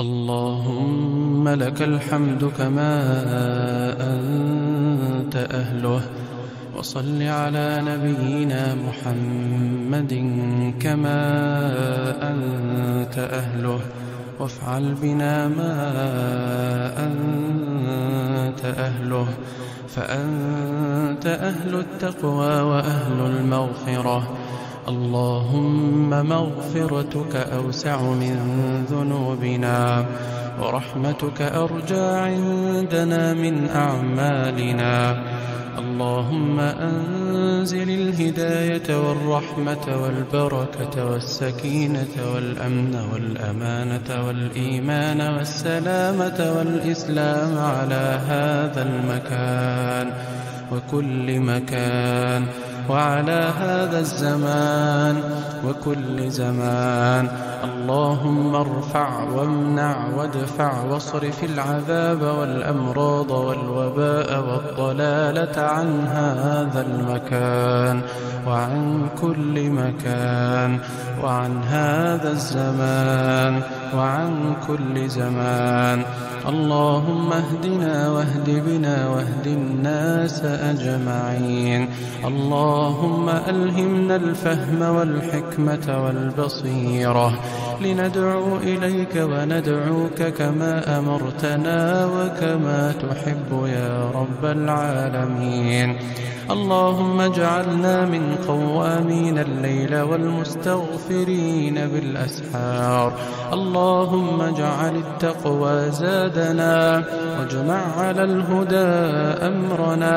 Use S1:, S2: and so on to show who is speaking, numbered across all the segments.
S1: اللهم لك الحمد كما أنت أهله. وصل على نبينا محمد كما أنت أهله. وافعل بنا ما أنت أهله. فأنت أهل التقوى وأهل المغفرة. اللهم مغفرتك أوسع من ذنوبنا ورحمتك أرجى عندنا من أعمالنا. اللهم أنزل الهداية والرحمة والبركة والسكينة والأمن والأمانة والإيمان والسلامة والإسلام على هذا المكان وكل مكان. وعلى هذا الزمان وكل زمان. اللهم ارفع وامنع وادفع واصرف العذاب والأمراض والوباء والضلالة عن هذا المكان وعن كل مكان وعن هذا الزمان وعن كل زمان. اللهم اهدنا واهد بنا واهد الناس أجمعين. اللهم ألهمنا الفهم والحكمة والبصيرة. لندعو إليك وندعوك كما أمرتنا وكما تحب يا رب العالمين. اللهم اجعلنا من قوامين الليل والمستغفرين بالأسحار. اللهم اجعل التقوى زادنا واجمع على الهدى أمرنا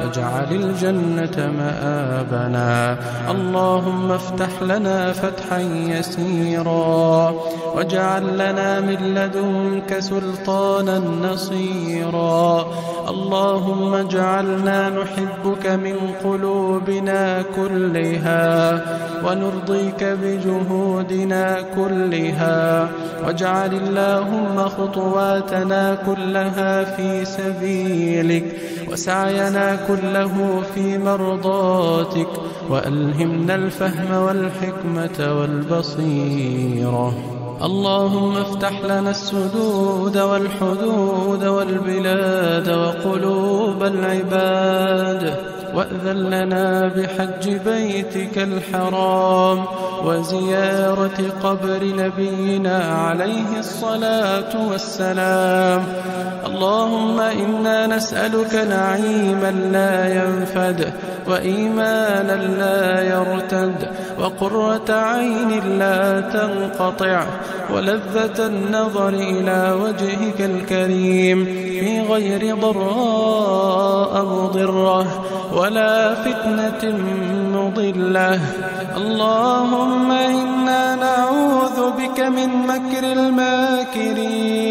S1: واجعل الجنة مآبنا اللهم افتح لنا فتحا يسيرا واجعل لنا من لدنك سلطانا نصيرا اللهم اجعلنا نحبك من قلوبنا كلها ونرضيك بجهودنا كلها واجعل اللهم خطواتنا كلها في سبيلك وسعينا كله في مرضاتك وألهمنا الفهم والحكمة والبصيرة. اللهم افتح لنا السدود والحدود والبلاد وقلوب العباد. وأذن لنا بحج بيتك الحرام وزيارة قبر نبينا عليه الصلاة والسلام. اللهم إنا نسألك نعيما لا ينفد وإيمانا لا يرتد وقرة عين لا تنقطع ولذة النظر إلى وجهك الكريم في غير ضراء مضرة. ولا فتنة مضلة. اللهم إنا نعوذ بك من مكر الماكرين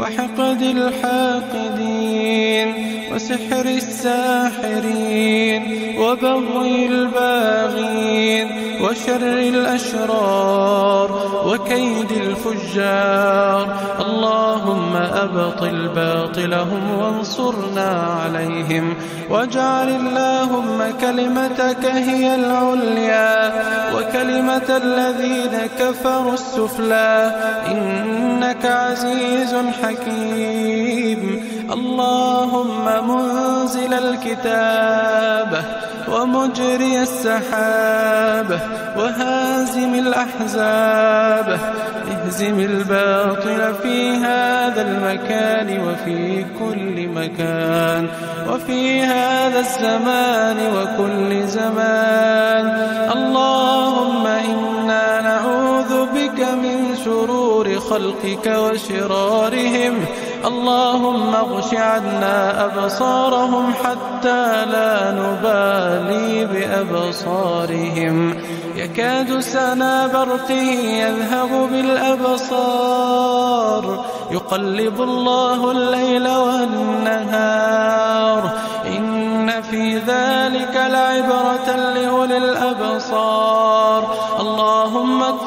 S1: وحقد الحاقدين وسحر الساحرين وبغي الباغين وشر الأشرار وكيد الفجار. اللهم أبطل باطلهم وانصرنا عليهم. واجعل اللهم كلمتك هي العليا وكلمة الذين كفروا السفلى. إنك عزيز حكيم. اللهم منزل الكتاب. ومجري السحاب وهازم الأحزاب. اهزم الباطل في هذا المكان وفي كل مكان وفي هذا الزمان وكل زمان. اللهم إنا نعوذ بك من شرور خلقك وشرارهم اللهم اغش عنا أبصارهم حتى لا نبالي بأبصارهم. يكاد سنا برقه يذهب بالأبصار. يقلب الله الليل والنهار. إن في ذلك لعبرة لأولي الأبصار.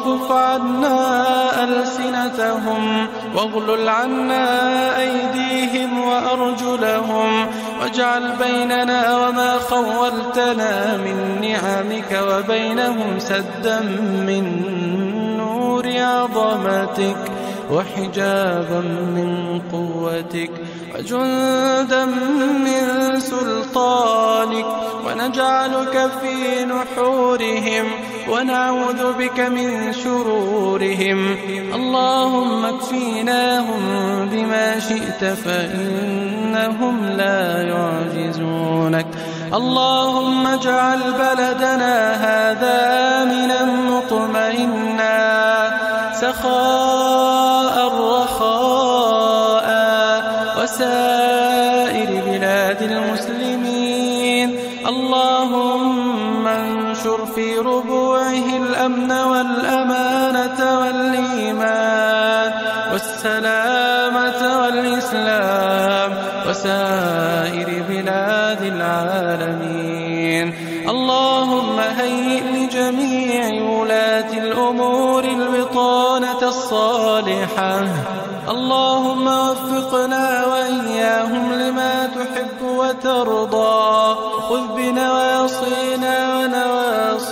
S1: اكفف عنا ألسنتهم واغلل عنا أيديهم وأرجلهم واجعل بيننا وما خولتنا من نعمك وبينهم سدا من نور عظمتك وحجابا من قوتك وجندا من سلطانك ونجعلك في نحورهم ونعوذ بك من شرورهم. اللهم اكفيناهم بما شئت فإنهم لا يعجزونك. اللهم اجعل بلدنا هذا آمنا والأمانة والإيمان والسلامة والإسلام وسائر بلاد العالمين. اللهم هيئ لجميع ولاة الأمور البطانة الصالحة. اللهم وفقنا وإياهم لما تحب وترضى. خذ بنواصينا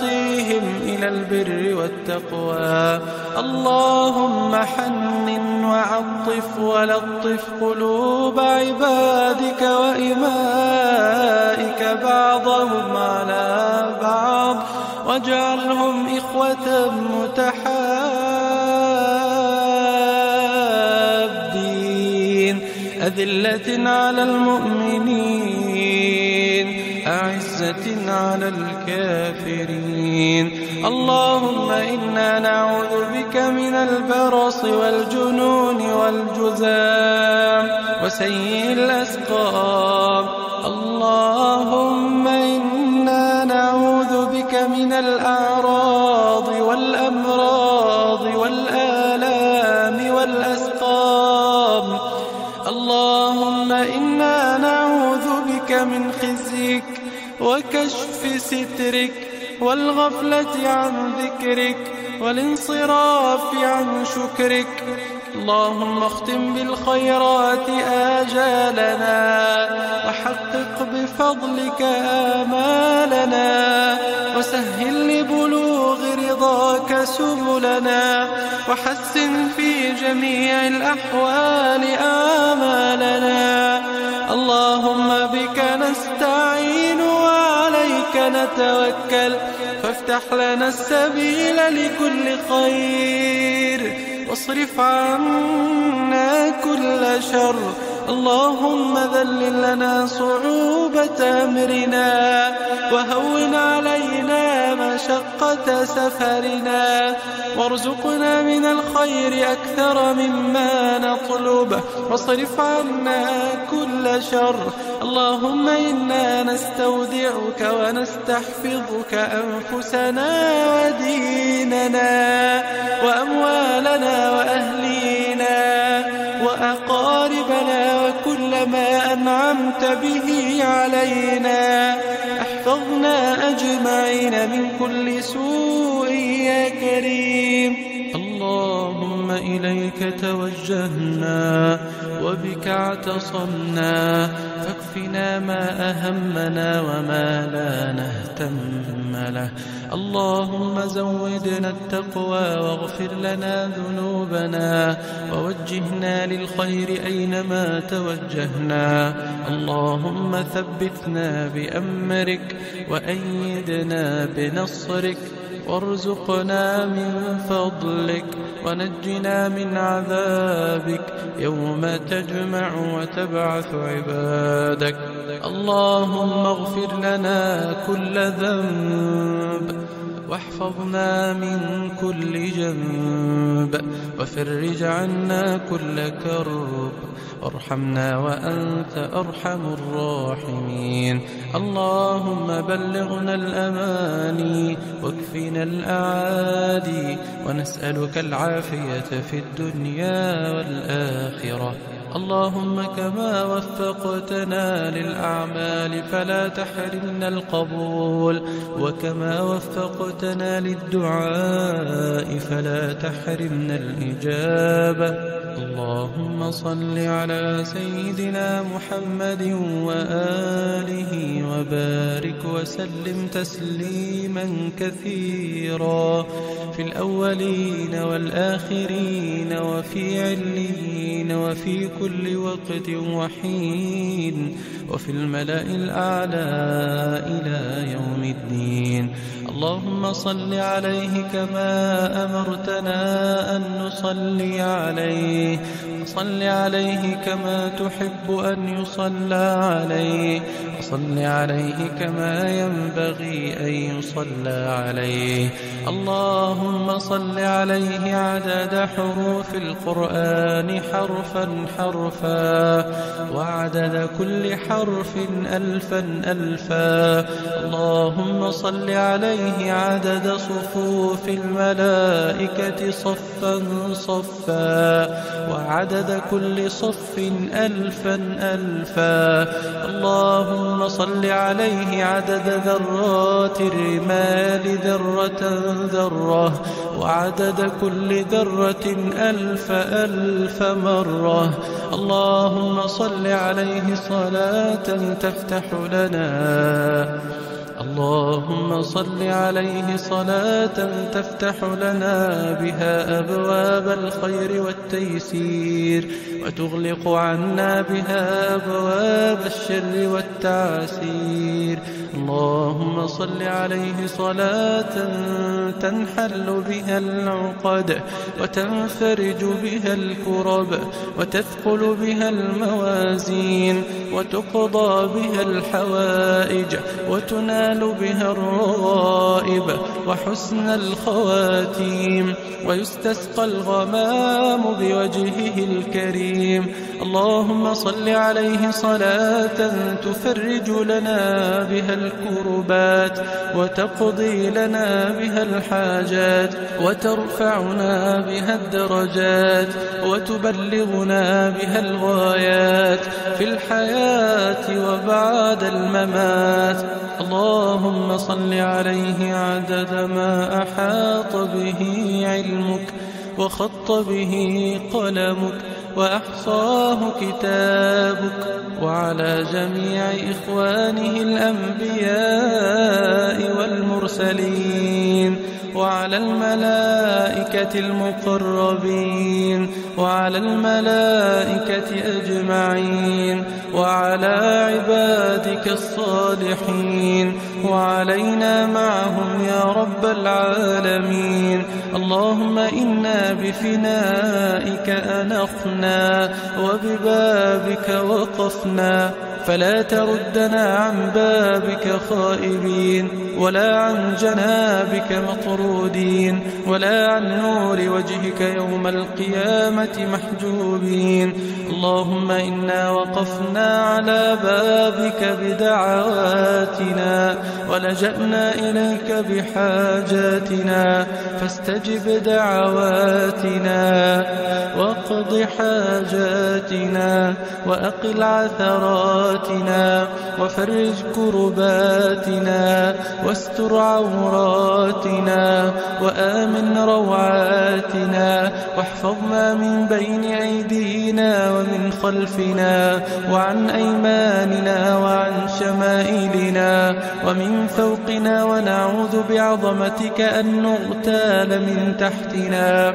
S1: ونواصيهم إلى البر والتقوى. اللهم حنن وعطف ولطف قلوب عبادك وإمائك بعضهم على بعض واجعلهم إخوة متحابين. أذلة على المؤمنين. أعزة على الكافرين. اللهم إنا نعوذ بك من البرص والجنون والجزام وسيء الأسقام. اللهم إنا نعوذ بك من الأعراض والأمراض والآلام والأسقام. اللهم إنا نعوذ بك من خزيك وكشف سترك والغفلة عن ذكرك والانصراف عن شكرك. اللهم اختم بالخيرات آجالنا وحقق بفضلك آمالنا وسهل لبلوغ رضاك سبلنا وحسن في جميع الأحوال آمالنا. اللهم بك نستعين وعليك نتوكل فافتح لنا السبيل لكل خير واصرف عنا كل شر اللهم ذلل لنا صعوبة أمرنا وهون علينا مشقة سفرنا وارزقنا من الخير أكثر مما نطلب. واصرف عنا كل شر. اللهم إنا نستودعك ونستحفظك أنفسنا وديننا وأموالنا وأهلينا أنعمت به علينا. أحفظنا أجمعين من كل سوء يا كريم. اللهم إليك توجهنا وبك اعتصمنا. فاكفنا ما أهمنا وما لا نهتم له. اللهم زودنا التقوى واغفر لنا ذنوبنا ووجهنا للخير أينما توجهنا. اللهم ثبتنا بأمرك وأيدنا بنصرك. وارزقنا من فضلك ونجنا من عذابك يوم تجمع وتبعث عبادك. اللهم اغفر لنا كل ذنب واحفظنا من كل جنب وفرج عنا كل كرب. وارحمنا وأنت أرحم الراحمين. اللهم بلغنا الأماني واكفنا الأعادي ونسألك العافية في الدنيا والآخرة. اللهم كما وفقتنا للأعمال فلا تحرمنا القبول وكما وفقت أمرتنا للدعاء فلا تحرمنا الإجابة. اللهم صل على سيدنا محمد وآله وبارك وسلم تسليما كثيرا. في الأولين والآخرين وفي علين وفي كل وقت وحين وفي الملأ الأعلى إلى يوم الدين. اللهم صل عليه كما أمرتنا أن نصلي عليه صل عليه كما تحب أن يصلى عليه. وصل عليه كما ينبغي أن يصلى عليه. اللهم صل عليه عدد حروف القرآن حرفا حرفا وعدد كل حرف ألفا ألفا. اللهم صل عليه عدد صفوف الملائكة صفا صفا وعدد كل صف ألفا ألفا. اللهم صل عليه عدد ذرات الرمال ذرة ذرة وعدد كل ذرة ألف ألف مرة. اللهم صل عليه صلاة تفتح لنا. اللهم صل عليه صلاة تفتح لنا بها أبواب الخير والتيسير وتغلق عنا بها أبواب الشر والتعسير. اللهم صل عليه صلاة تنحل بها العقد وتنفرج بها الكرب وتثقل بها الموازين. وتقضى بها الحوائج وتنال بها الرغائب وحسن الخواتيم ويستسقى الغمام بوجهه الكريم. اللهم صل عليه صلاة تفرج لنا بها الكربات وتقضي لنا بها الحاجات وترفعنا بها الدرجات وتبلغنا بها الغايات في الحياة وبعد الممات. اللهم صل عليه عدد ما أحاط به علمك وخط به قلمك وأحصاه كتابك. وعلى جميع إخوانه الأنبياء والمرسلين. وعلى الملائكة المقربين وعلى الملائكة أجمعين وعلى عبادك الصالحين وعلينا معهم يا رب العالمين. اللهم إنا بفنائك أنخنا وببابك وقفنا. فلا تردنا عن بابك خائبين ولا عن جنابك مطرودين ولا عن نور وجهك يوم القيامة محجوبين. اللهم إنا وقفنا على بابك بدعواتنا ولجأنا إليك بحاجاتنا فاستجب دعواتنا واقض حاجاتنا وأقل عثراتنا. وفرج كرباتنا واستر عوراتنا وآمن روعاتنا واحفظنا من بين أيدينا ومن خلفنا وعن أيماننا وعن شمائلنا ومن فوقنا ونعوذ بعظمتك أن نغتال من تحتنا.